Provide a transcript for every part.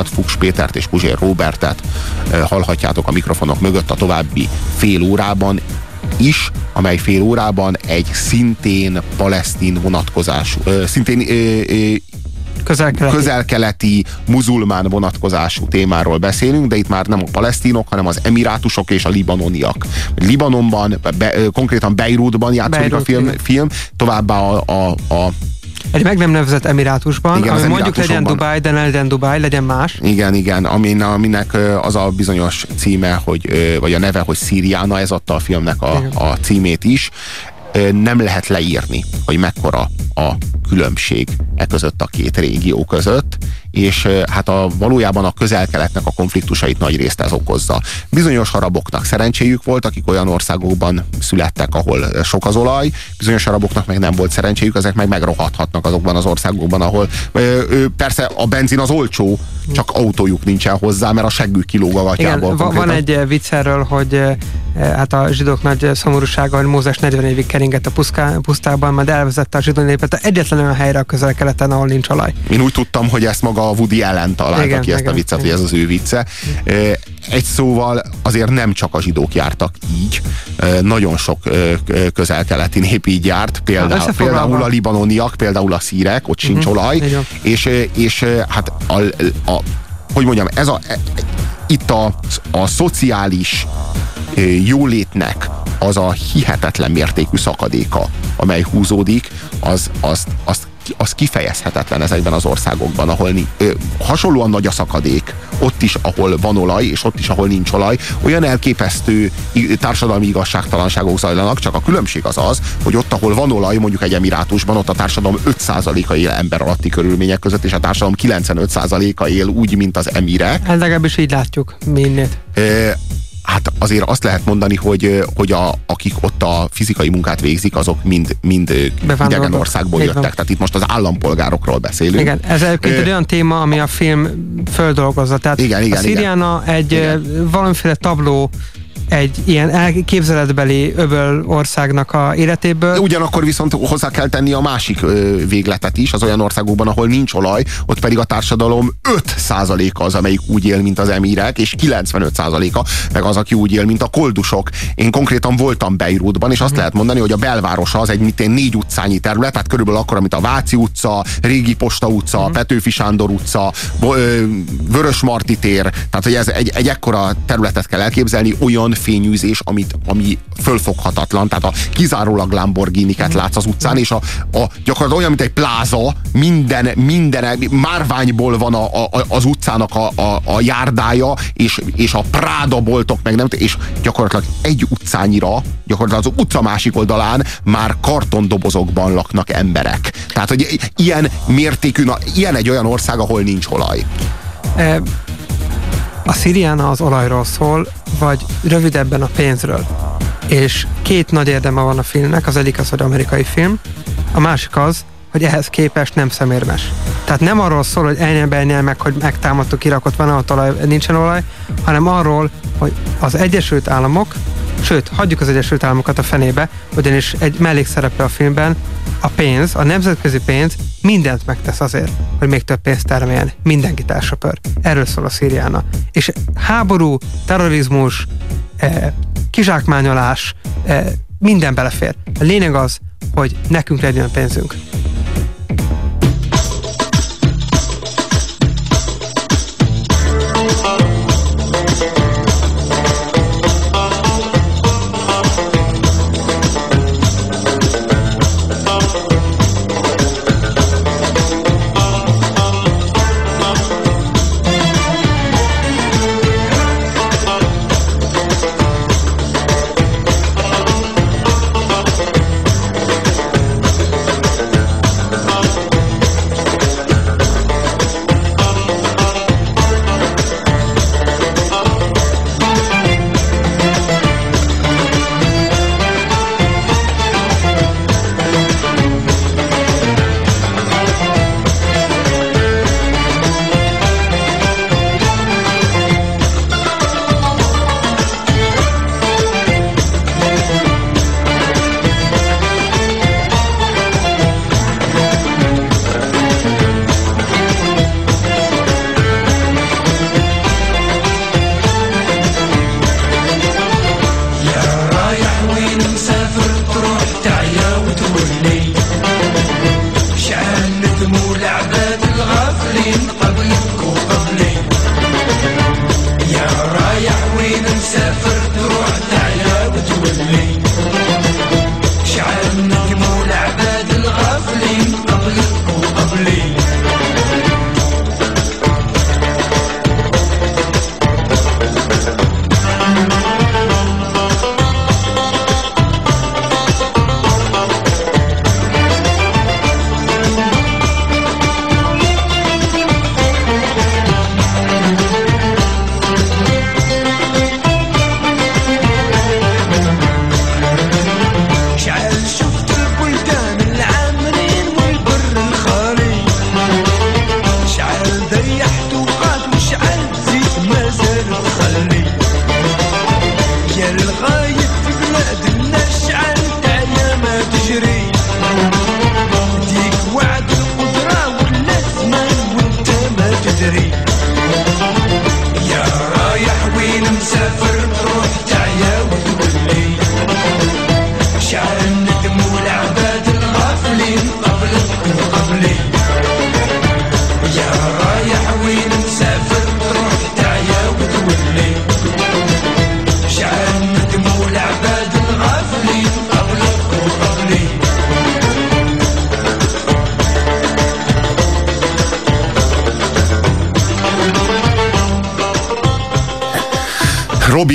Fuchs Pétert és Puzsér Robertet hallhatjátok a mikrofonok mögött a további fél órában is, amely fél órában egy szintén palesztin vonatkozású, szintén közel-keleti. közel-keleti muzulmán vonatkozású témáról beszélünk, de itt már nem a palesztinok, hanem az emirátusok és a libanoniak. Libanonban, be, konkrétan Beirutban játszódik Beirut, a film, film, továbbá a, a, a egy meg nem nevezett emirátusban, igen, ami mondjuk legyen Dubai, de ne legyen Dubai, legyen más. Igen, igen, amin, aminek az a bizonyos címe, hogy, vagy a neve, hogy Szíriána, ez adta a filmnek a, a címét is. Nem lehet leírni, hogy mekkora a különbség e között a két régió között, és hát a, valójában a közel-keletnek a konfliktusait nagy részt ez okozza. Bizonyos araboknak szerencséjük volt, akik olyan országokban születtek, ahol sok az olaj, bizonyos araboknak meg nem volt szerencséjük, ezek meg megrohadhatnak azokban az országokban, ahol ö, persze a benzin az olcsó, csak autójuk nincsen hozzá, mert a seggük kilóg a gatyából. Igen, van egy vicc erről, hogy hát a zsidók nagy szomorúsága, hogy Mózes 40 évig keringett a puszká, pusztában, majd elvezette a zsidó népet egyetlen olyan helyre a közel-keleten, ahol nincs olaj. Én úgy tudtam, hogy ezt maga a Woody Allen találta igen, ki ezt igen, a viccet, igen. hogy ez az ő vicce. Egy szóval azért nem csak a zsidók jártak így, nagyon sok közel-keleti nép így járt, például, hát például a libanoniak, például a szírek, ott sincs uh-huh, olaj, és, és hát a, a, hogy mondjam, ez a, e, itt a, a szociális jólétnek az a hihetetlen mértékű szakadéka, amely húzódik, az, azt, azt az kifejezhetetlen ezekben az országokban, ahol ö, hasonlóan nagy a szakadék, ott is, ahol van olaj, és ott is, ahol nincs olaj, olyan elképesztő társadalmi igazságtalanságok zajlanak, csak a különbség az az, hogy ott, ahol van olaj, mondjuk egy emirátusban, ott a társadalom 5%-a él ember alatti körülmények között, és a társadalom 95%-a él úgy, mint az emire. Hát legalábbis így látjuk mindent hát azért azt lehet mondani, hogy, hogy a, akik ott a fizikai munkát végzik, azok mind, mind idegen országból jöttek. Van. Tehát itt most az állampolgárokról beszélünk. Igen, ez egyébként egy olyan téma, ami a film földolgozza. Tehát igen, igen, a Szíriána igen. egy igen. valamiféle tabló egy ilyen elképzeletbeli öböl országnak a életéből. Ugyanakkor viszont hozzá kell tenni a másik végletet is, az olyan országokban, ahol nincs olaj, ott pedig a társadalom 5%-a az, amelyik úgy él, mint az emírek, és 95%-a meg az, aki úgy él, mint a koldusok. Én konkrétan voltam Beirutban, és azt hmm. lehet mondani, hogy a belvárosa az egy mitén négy utcányi terület, tehát körülbelül akkor, mint a Váci utca, Régi Posta utca, hmm. Petőfi Sándor utca, Vörös Marti tér, tehát hogy ez egy, egy ekkora területet kell elképzelni, olyan fényűzés, amit, ami fölfoghatatlan, tehát a kizárólag Lamborghini-ket látsz az utcán, és a, a gyakorlatilag olyan, mint egy pláza, minden, minden márványból van a, a, az utcának a, a, a járdája, és, és a Práda boltok, meg nem, és gyakorlatilag egy utcányira, gyakorlatilag az utca másik oldalán már kartondobozokban laknak emberek. Tehát, hogy ilyen mértékű, na, ilyen egy olyan ország, ahol nincs olaj. E a Sziriana az olajról szól, vagy rövidebben a pénzről. És két nagy érdeme van a filmnek, az egyik az, hogy amerikai film, a másik az, hogy ehhez képest nem szemérmes. Tehát nem arról szól, hogy ennyi meg, hogy megtámadtuk Irakot, van ott olaj, nincsen olaj, hanem arról, hogy az Egyesült Államok, sőt, hagyjuk az Egyesült Államokat a fenébe, ugyanis egy mellékszereplő a filmben, a pénz, a nemzetközi pénz mindent megtesz azért, hogy még több pénzt termeljen. Mindenkit elsöpör. Erről szól a Szíriána. És háború, terrorizmus, eh, kizsákmányolás, eh, minden belefér. A lényeg az, hogy nekünk legyen pénzünk.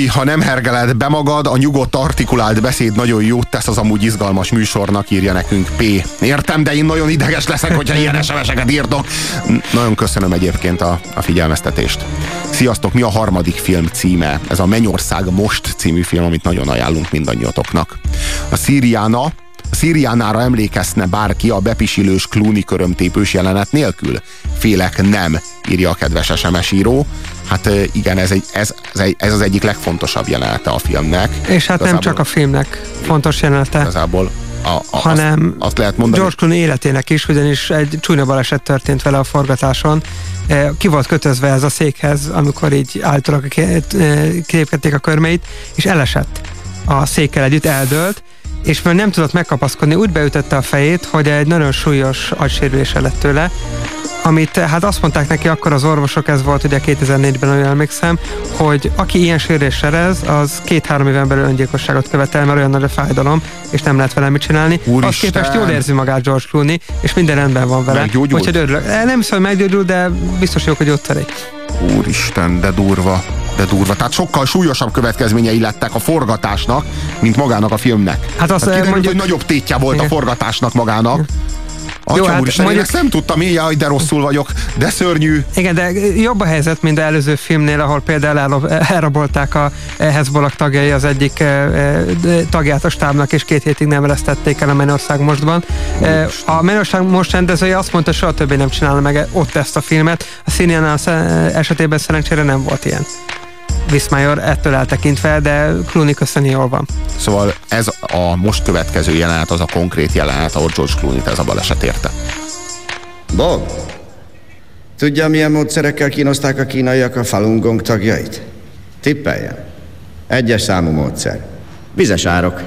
Ha nem hergeled be magad, a nyugodt artikulált beszéd nagyon jót tesz az amúgy izgalmas műsornak, írja nekünk P. Értem, de én nagyon ideges leszek, hogyha ilyen SMS-eket írtok. Nagyon köszönöm egyébként a, a figyelmeztetést. Sziasztok, mi a harmadik film címe? Ez a Mennyország Most című film, amit nagyon ajánlunk mindannyiatoknak. A Szíriána a Szíriánára emlékezne bárki a bepisilős klúni körömtépős jelenet nélkül? Félek nem, írja a kedves SMS író. Hát igen, ez, egy, ez, ez, egy, ez az egyik legfontosabb jelenete a filmnek. És hát igazából, nem csak a filmnek fontos jelenete. Igazából a, a, hanem azt, azt lehet mondani, George Clooney életének is, ugyanis egy csúnya baleset történt vele a forgatáson. Ki volt kötözve ez a székhez, amikor így állítólag képkedték a körmeit, és elesett a székkel együtt, eldőlt, és mert nem tudott megkapaszkodni, úgy beütötte a fejét, hogy egy nagyon súlyos agysérülése lett tőle, amit hát azt mondták neki akkor az orvosok, ez volt ugye 2004-ben, olyan emlékszem, hogy aki ilyen sérülés serez, az két-három éven belül öngyilkosságot követel, mert olyan nagy a fájdalom, és nem lehet vele mit csinálni. Úristen. Azt képest jól érzi magát George Clooney, és minden rendben van vele. Úgyhogy örülök. Eh, nem hiszem, hogy meggyógyul, de biztos jók, hogy ott elég. Úristen, de durva de durva. Tehát sokkal súlyosabb következményei lettek a forgatásnak, mint magának a filmnek. Hát azt hát mondjuk, hogy nagyobb tétje volt igen. a forgatásnak magának. Atya Jó, hát úristen, mondjuk... én ezt nem tudtam, én jaj, de rosszul vagyok, de szörnyű. Igen, de jobb a helyzet, mint előző filmnél, ahol például elrabolták a Hezbollah tagjai az egyik eh, eh, tagját a stábnak, és két hétig nem eresztették el a Menország mostban. Eh, a Menország most rendezője azt mondta, soha többé nem csinálna meg ott ezt a filmet. A Színiánál esetében szerencsére nem volt ilyen. Viszmajor ettől eltekintve, de Clooney köszöni jól van. Szóval ez a most következő jelenet, az a konkrét jelenet, ahol George Clooney-t ez a baleset érte. Bob, tudja, milyen módszerekkel kínozták a kínaiak a Falun Gong tagjait? Tippeljen. Egyes számú módszer. Vizes árok.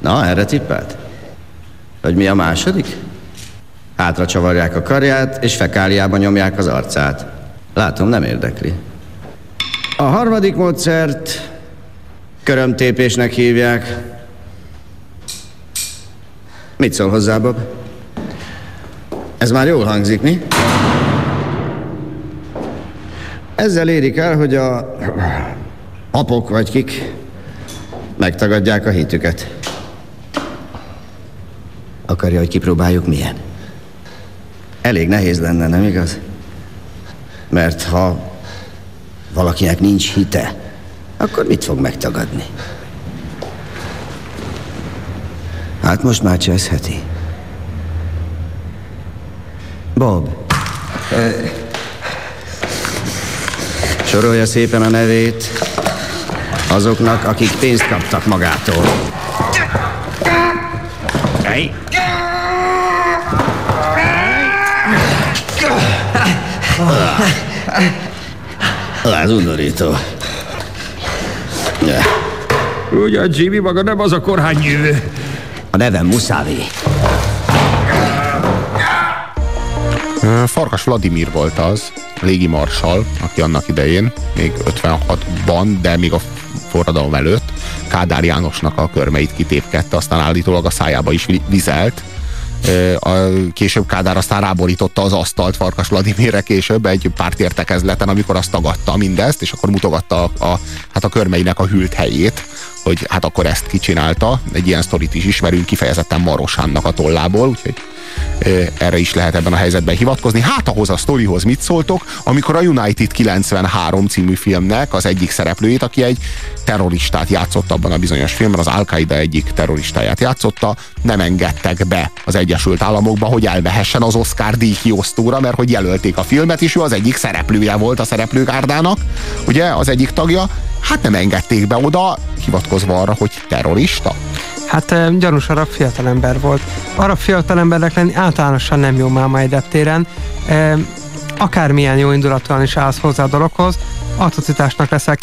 Na, erre tippelt? Hogy mi a második? Hátra csavarják a karját, és fekáliába nyomják az arcát. Látom, nem érdekli. A harmadik módszert körömtépésnek hívják. Mit szól hozzá, Bob? Ez már jól hangzik, mi? Ezzel érik el, hogy a apok vagy kik megtagadják a hitüket. Akarja, hogy kipróbáljuk milyen? Elég nehéz lenne, nem igaz? Mert ha valakinek nincs hite, akkor mit fog megtagadni? Hát most már cseszheti. Bob. Sorolja szépen a nevét azoknak, akik pénzt kaptak magától. Hey. Az undorító. Ja. Ugye Jimmy maga nem az a korhányjövő. A nevem Muszávi. Farkas Vladimir volt az, légi marsal, aki annak idején, még 56-ban, de még a forradalom előtt Kádár Jánosnak a körmeit kitépkedte, aztán állítólag a szájába is vizelt, a, később Kádár aztán ráborította az asztalt Farkas Vladimirre később egy pártértekezleten, amikor azt tagadta mindezt, és akkor mutogatta a, a, hát a körmeinek a hűlt helyét, hogy hát akkor ezt kicsinálta. Egy ilyen sztorit is ismerünk kifejezetten Marosánnak a tollából, úgyhogy erre is lehet ebben a helyzetben hivatkozni. Hát ahhoz a sztorihoz mit szóltok, amikor a United 93 című filmnek az egyik szereplőjét, aki egy terroristát játszott abban a bizonyos filmben, az al egyik terroristáját játszotta, nem engedtek be az Egyesült Államokba, hogy elvehessen az Oscar díjkiosztóra, mert hogy jelölték a filmet, és ő az egyik szereplője volt a szereplőgárdának, ugye, az egyik tagja, hát nem engedték be oda, hivatkozva arra, hogy terrorista. Hát gyanús arab fiatalember volt. Arab fiatalembernek lenni általánosan nem jó máma egy deptéren. Akármilyen jó indulatúan is állsz hozzá a dologhoz, atrocitásnak leszel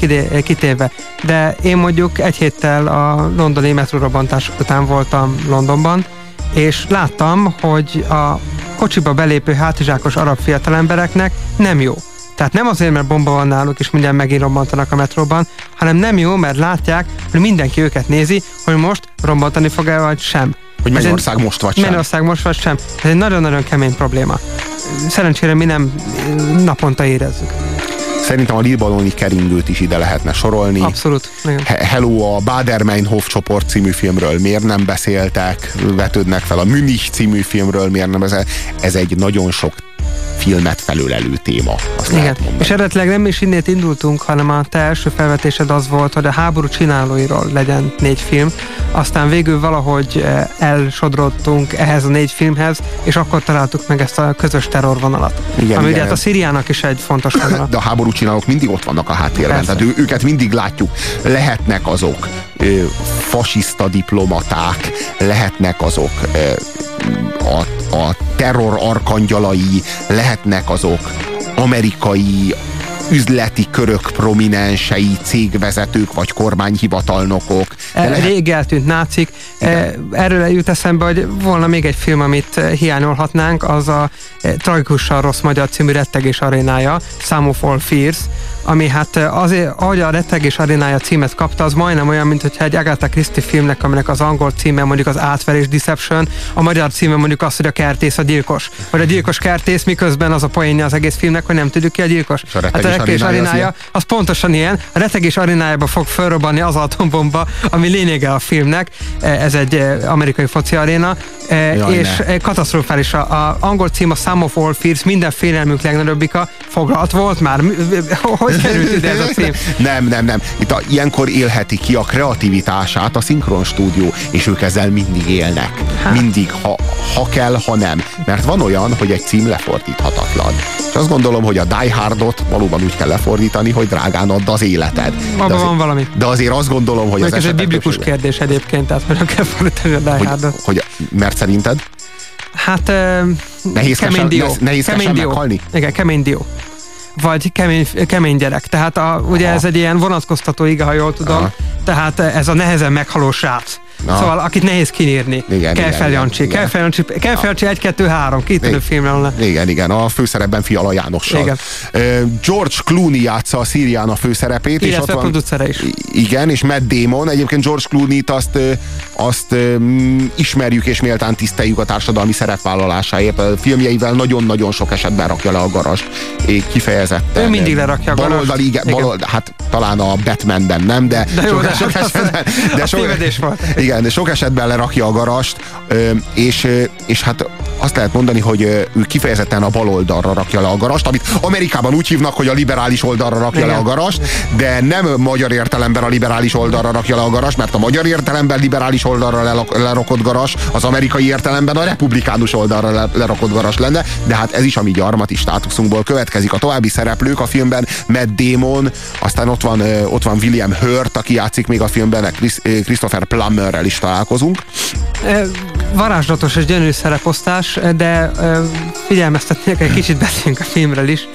kitéve. De én mondjuk egy héttel a londoni metrórobantás után voltam Londonban, és láttam, hogy a kocsiba belépő hátizsákos arab fiatalembereknek nem jó. Tehát nem azért, mert bomba van náluk, és mindjárt megint robbantanak a metróban, hanem nem jó, mert látják, hogy mindenki őket nézi, hogy most robbantani fog-e, vagy sem. Hogy Mennyország most vagy sem. Mennyország most vagy sem. Ez egy nagyon-nagyon kemény probléma. Szerencsére mi nem naponta érezzük. Szerintem a libanoni keringőt is ide lehetne sorolni. Abszolút. Igen. Hello, a Bader-Meinhof csoport című filmről miért nem beszéltek, vetődnek fel a Münich című filmről miért nem beszéltek. Ez egy nagyon sok filmet felülelő téma. Azt Igen, és eredetileg nem is innét indultunk, hanem a te első felvetésed az volt, hogy a háború csinálóiról legyen négy film, aztán végül valahogy eh, elsodrottunk ehhez a négy filmhez, és akkor találtuk meg ezt a közös terrorvonalat. Igen, ami igen, ugye hát a Szíriának is egy fontos vonal. De a háború csinálók mindig ott vannak a háttérben, Persze. tehát ő, őket mindig látjuk. Lehetnek azok ö, fasiszta diplomaták, lehetnek azok ö, a, a terror arkangyalai, lehetnek azok amerikai üzleti körök prominensei, cégvezetők vagy kormányhivatalnokok. De e, lehet... Rég eltűnt nácik. E, erről jut eszembe, hogy volna még egy film, amit e, hiányolhatnánk, az a Tragikusan rossz magyar című rettegés arénája, Some of All Fears, ami hát azért, ahogy a rettegés arénája címet kapta, az majdnem olyan, mint hogyha egy Agatha Christie filmnek, aminek az angol címe mondjuk az átverés Deception, a magyar címe mondjuk az, hogy a kertész a gyilkos. Vagy a gyilkos kertész, miközben az a poénja az egész filmnek, hogy nem tudjuk ki a gyilkos. A hát a rettegés arénája az, az pontosan ilyen. A rettegés arénájába fog fölrobbanni az atombomba, ami lényege a filmnek. Ez egy amerikai foci aréna, Jaj, és ne. katasztrofális. A, a angol cím a Sum of All Fears, minden félelmünk legnagyobbika, foglalt volt már. Hogy került ide ez a cím? Nem, nem, nem. Itt a, ilyenkor élheti ki a kreativitását a szinkron stúdió, és ők ezzel mindig élnek. Hát. Mindig, ha, ha kell, ha nem. Mert van olyan, hogy egy cím lefordíthatatlan. És azt gondolom, hogy a Die Hardot valóban úgy kell lefordítani, hogy drágán add az életed. Maga van valami. De azért azt gondolom, hogy Még az ez egy biblikus kérdés egyébként, tehát hogyan kell fordítani a Die Hardot. Hogy, hogy, mert szerinted? Hát uh, kemény dió. Nehéz kemény dió. meghalni? Igen, kemény dió vagy kemény, kemény gyerek. Tehát a, ugye Aha. ez egy ilyen vonatkoztató ige, ha jól tudom. Aha. Tehát ez a nehezen meghaló srác. Na. Szóval akit nehéz kinírni. Igen, kell fel Jancsi. Kell fel Jancsi, kell fel Jancsi 1, 2, 3. Kitűnő filmre lenne. Igen, igen. A főszerepben Fiala Jánossal. Igen. George Clooney játsza a Szírián a főszerepét. Illetve és ott van, producere is. Igen, és Matt Damon. Egyébként George Clooney-t azt, azt um, ismerjük és méltán tiszteljük a társadalmi szerepvállalásáért. A filmjeivel nagyon-nagyon sok esetben rakja le a garast. Kifejezetten. Ő mindig lerakja a garast. Baloldali, igen, balold, hát talán a Batmanben nem, de, de jó, sok, de sok esetben, de sok, volt. Igen, de sok esetben lerakja a garast, és, és hát azt lehet mondani, hogy ő kifejezetten a baloldalra rakja le a garast, amit Amerikában úgy hívnak, hogy a liberális oldalra rakja Igen. le a garast, de nem magyar értelemben a liberális oldalra rakja le a garast, mert a magyar értelemben liberális oldalra lerakott garas, az amerikai értelemben a republikánus oldalra lerakott garas lenne, de hát ez is a mi gyarmati státuszunkból következik. A további szereplők a filmben Matt Damon, aztán ott van, ott van William Hurt, aki játszik még a filmben, Christopher Plummerrel is találkozunk. Varázslatos és gyönyörű szereposztás, de figyelmeztetnék, egy kicsit beszéljünk a filmről is.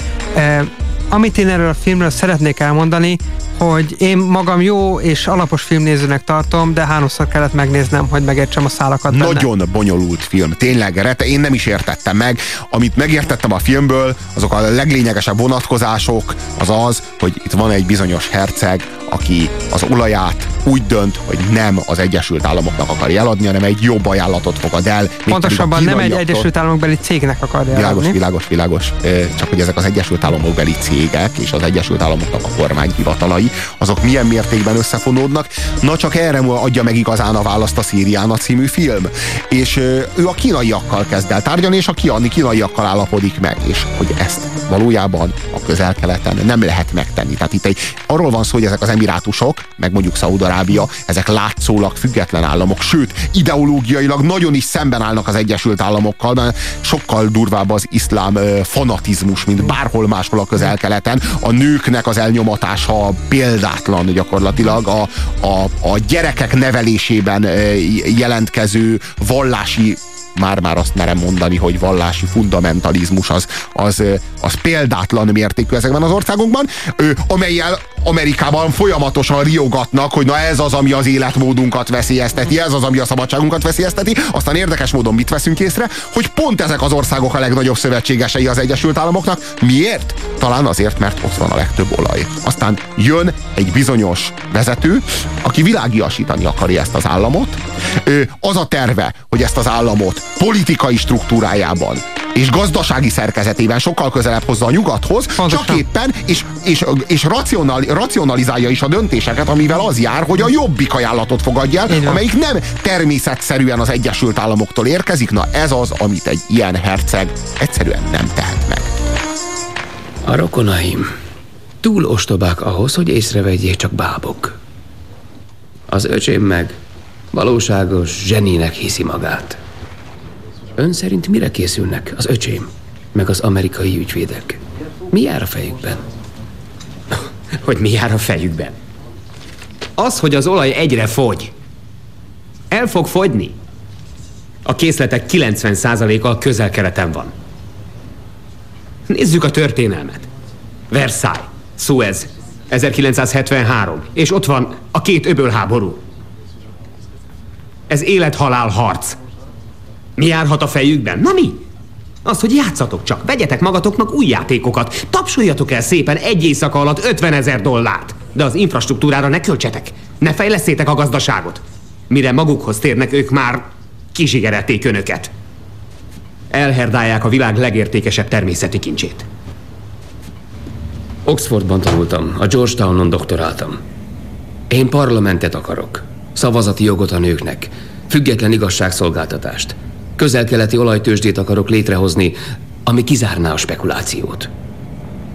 Amit én erről a filmről szeretnék elmondani, hogy én magam jó és alapos filmnézőnek tartom, de háromszor kellett megnéznem, hogy megértsem a szálakat benne. Nagyon bonyolult film, tényleg, rete, én nem is értettem meg. Amit megértettem a filmből, azok a leglényegesebb vonatkozások, az az, hogy itt van egy bizonyos herceg, aki az olaját úgy dönt, hogy nem az Egyesült Államoknak akarja eladni, hanem egy jobb ajánlatot fogad el. Pontosabban nem egy Egyesült Államokbeli cégnek akarja világos, eladni. Világos, világos, Csak hogy ezek az Egyesült Államokbeli cégek és az Egyesült Államoknak a kormányhivatalai, azok milyen mértékben összefonódnak. Na csak erre adja meg igazán a választ a Szíriána című film. És ő a kínaiakkal kezd el tárgyalni, és a kiani kínaiakkal állapodik meg. És hogy ezt valójában a közel-keleten nem lehet megtenni. Tehát itt egy, arról van szó, hogy ezek az emirátusok, meg mondjuk Szaúd-Arábia, ezek látszólag független államok, sőt, ideológiailag nagyon is szemben állnak az Egyesült Államokkal, mert sokkal durvább az iszlám fanatizmus, mint bárhol máshol a közel-keleten. A nőknek az elnyomatása példátlan gyakorlatilag a, a, a gyerekek nevelésében jelentkező vallási már-már azt merem mondani, hogy vallási fundamentalizmus az, az, az példátlan mértékű ezekben az országokban, amelyel Amerikában folyamatosan riogatnak, hogy na ez az, ami az életmódunkat veszélyezteti, ez az, ami a szabadságunkat veszélyezteti. Aztán érdekes módon mit veszünk észre, hogy pont ezek az országok a legnagyobb szövetségesei az Egyesült Államoknak. Miért? Talán azért, mert ott van a legtöbb olaj. Aztán jön egy bizonyos vezető, aki világiasítani akarja ezt az államot. Az a terve, hogy ezt az államot politikai struktúrájában és gazdasági szerkezetében sokkal közelebb hozza a nyugathoz, Pontosan. csak éppen, és, és, és racional, racionalizálja is a döntéseket, amivel az jár, hogy a jobbik ajánlatot fogadja el, amelyik nem természetszerűen az Egyesült Államoktól érkezik. Na ez az, amit egy ilyen herceg egyszerűen nem tehet meg. A rokonaim túl ostobák ahhoz, hogy észrevegyék csak bábok. Az öcsém meg valóságos zseninek hiszi magát. Ön szerint mire készülnek az öcsém, meg az amerikai ügyvédek? Mi jár a fejükben? Hogy mi jár a fejükben? Az, hogy az olaj egyre fogy. El fog fogyni. A készletek 90%-a a közel-keleten van. Nézzük a történelmet. Versailles, Suez, 1973, és ott van a két öbölháború. Ez élet-halál harc. Mi járhat a fejükben? Na mi? Az, hogy játszatok csak, vegyetek magatoknak új játékokat, tapsoljatok el szépen egy éjszaka alatt 50 ezer dollárt. De az infrastruktúrára ne költsetek, ne fejleszétek a gazdaságot. Mire magukhoz térnek, ők már kizsigerelték önöket. Elherdálják a világ legértékesebb természeti kincsét. Oxfordban tanultam, a Georgetownon doktoráltam. Én parlamentet akarok, szavazati jogot a nőknek, független igazságszolgáltatást. Közel-keleti olajtősdét akarok létrehozni, ami kizárná a spekulációt.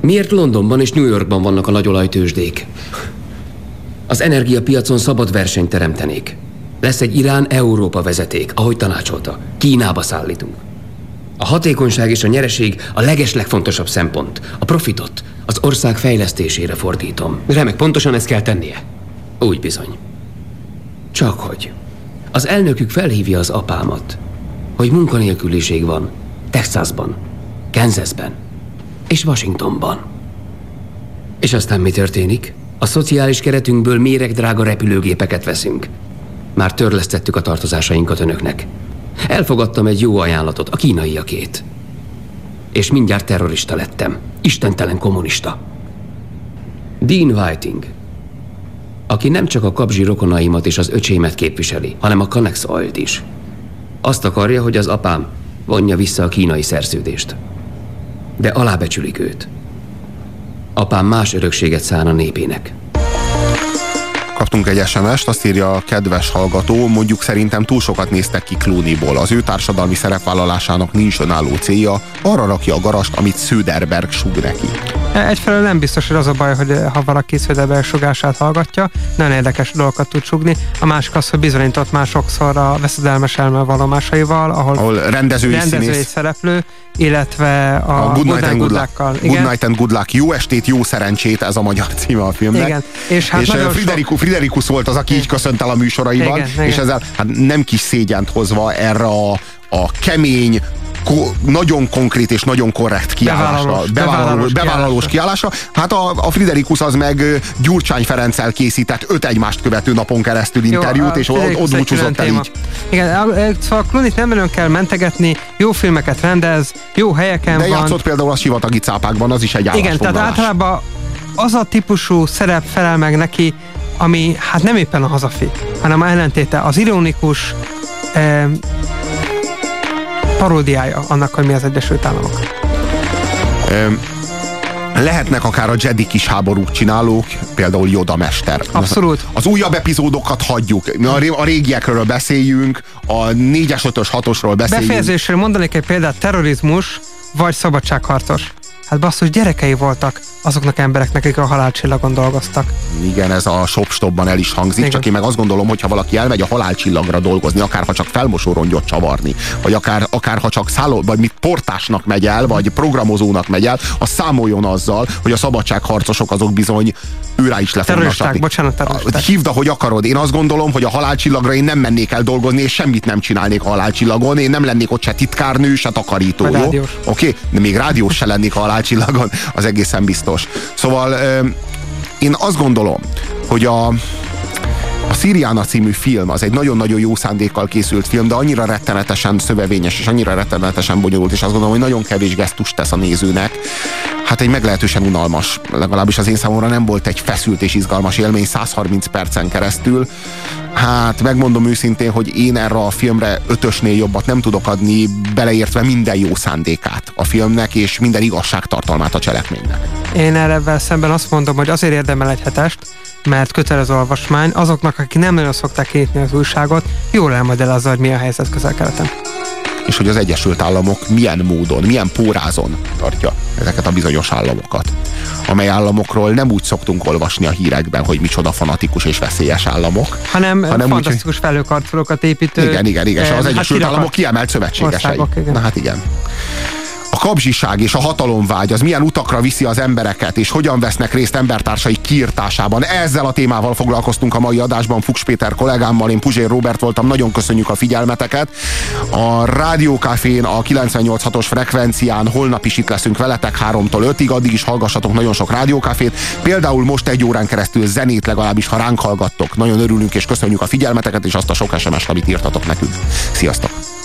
Miért Londonban és New Yorkban vannak a nagy olajtősdék? Az energiapiacon szabad versenyt teremtenék. Lesz egy Irán-Európa vezeték, ahogy tanácsolta. Kínába szállítunk. A hatékonyság és a nyereség a legeslegfontosabb szempont. A profitot az ország fejlesztésére fordítom. Remek, pontosan ezt kell tennie. Úgy bizony. Csak hogy. Az elnökük felhívja az apámat, hogy munkanélküliség van Texasban, Kansasben és Washingtonban. És aztán mi történik? A szociális keretünkből méregdrága repülőgépeket veszünk. Már törlesztettük a tartozásainkat önöknek. Elfogadtam egy jó ajánlatot, a kínaiakét. És mindjárt terrorista lettem. Istentelen kommunista. Dean Whiting, aki nem csak a kapzsi rokonaimat és az öcsémet képviseli, hanem a Connex Oil-t is. Azt akarja, hogy az apám vonja vissza a kínai szerződést. De alábecsülik őt. Apám más örökséget szán a népének. Kaptunk egy SMS-t, azt írja a kedves hallgató, mondjuk szerintem túl sokat néztek ki Clooneyból. Az ő társadalmi szerepvállalásának nincs önálló célja, arra rakja a garast, amit Söderberg súg neki. Egyfelől nem biztos, hogy az a baj, hogy ha valaki Söderberg sugását hallgatja, nagyon érdekes dolgokat tud sugni. A másik az, hogy bizonyított már sokszor a veszedelmes elme valomásaival, ahol, Ahol rendezői, rendező és színész, szereplő, illetve a, a Good Night and Good Luck. Good Igen. Night and Good Luck. Jó estét, jó szerencsét, ez a magyar címe a filmnek. Igen. És hát és nagyon eh, Frideriku, Friderikus volt az, aki így köszönt el a műsoraiban, Igen, igen. és ezzel hát nem kis szégyent hozva erre a, a kemény, ko, nagyon konkrét és nagyon korrekt kiállásra, Bevállalós- bevállalós, bevállalós kiállásra. Hát a, a Friderikus az meg Gyurcsány Ferenccel készített öt egymást követő napon keresztül interjút, és ott, ott búcsúzott el téma. így. Igen, a- szóval Clooney-t nem nagyon kell mentegetni, jó filmeket rendez, jó helyeken De van. játszott például a sivatagi cápákban, az is egy Igen, tehát általában az a típusú szerep felel meg neki, ami hát nem éppen a hazafi, hanem a ellentéte, az ironikus eh, paródiája annak, hogy mi az Egyesült Államok. Öm, lehetnek akár a Jedi kis háborúk csinálók, például Yoda mester. Abszolút. Az újabb epizódokat hagyjuk. A, ré- a régiekről beszéljünk, a 4-es, 5-ös, 6-osról beszéljünk. Befejezésre mondanék egy példát, terrorizmus vagy szabadságharcos. Hát basszus, gyerekei voltak azoknak embereknek, akik a halálcsillagon dolgoztak. Igen, ez a shopstopban el is hangzik, Igen. csak én meg azt gondolom, hogy ha valaki elmegy a halálcsillagra dolgozni, akár ha csak felmosó rongyot csavarni, vagy akár, akár ha csak szálló, vagy mit portásnak megy el, vagy programozónak megy el, az számoljon azzal, hogy a szabadságharcosok azok bizony őrá is le Terroristák, bocsánat, terroristák. Hívd, ahogy akarod. Én azt gondolom, hogy a halálcsillagra én nem mennék el dolgozni, és semmit nem csinálnék a halálcsillagon. Én nem lennék ott se titkárnő, se takarító. Oké, okay? de még rádiós se lennék a halálcsillagon, az egészen biztos. Szóval én azt gondolom, hogy a A Siriana című film az egy nagyon-nagyon jó szándékkal készült film, de annyira rettenetesen szövevényes és annyira rettenetesen bonyolult, és azt gondolom, hogy nagyon kevés gesztust tesz a nézőnek. Hát egy meglehetősen unalmas, legalábbis az én számomra nem volt egy feszült és izgalmas élmény 130 percen keresztül. Hát megmondom őszintén, hogy én erre a filmre ötösnél jobbat nem tudok adni, beleértve minden jó szándékát a filmnek, és minden igazságtartalmát a cselekménynek. Én erre szemben azt mondom, hogy azért érdemel egy hetest, mert kötelező olvasmány, azoknak, akik nem nagyon szokták nyitni az újságot, jól elmagyarázza, hogy mi a helyzet közel-keleten. És hogy az Egyesült Államok milyen módon, milyen pórázon tartja ezeket a bizonyos államokat. Amely államokról nem úgy szoktunk olvasni a hírekben, hogy micsoda fanatikus és veszélyes államok. Hanem, hanem fantasztikus úgy, felőkarcolókat építő. Igen, igen, igen. És az Egyesült hát Államok kiemelt szövetségesei. Országok, igen. Na hát igen kapzsiság és a hatalomvágy az milyen utakra viszi az embereket, és hogyan vesznek részt embertársai kiirtásában. Ezzel a témával foglalkoztunk a mai adásban Fuchs Péter kollégámmal, én Puzsér Robert voltam, nagyon köszönjük a figyelmeteket. A Rádiókafén a 98.6-os frekvencián holnap is itt leszünk veletek 3-tól 5-ig, addig is hallgassatok nagyon sok Rádiókafét. Például most egy órán keresztül zenét legalábbis, ha ránk hallgattok. Nagyon örülünk és köszönjük a figyelmeteket és azt a sok SMS-t, amit írtatok nekünk. Sziasztok!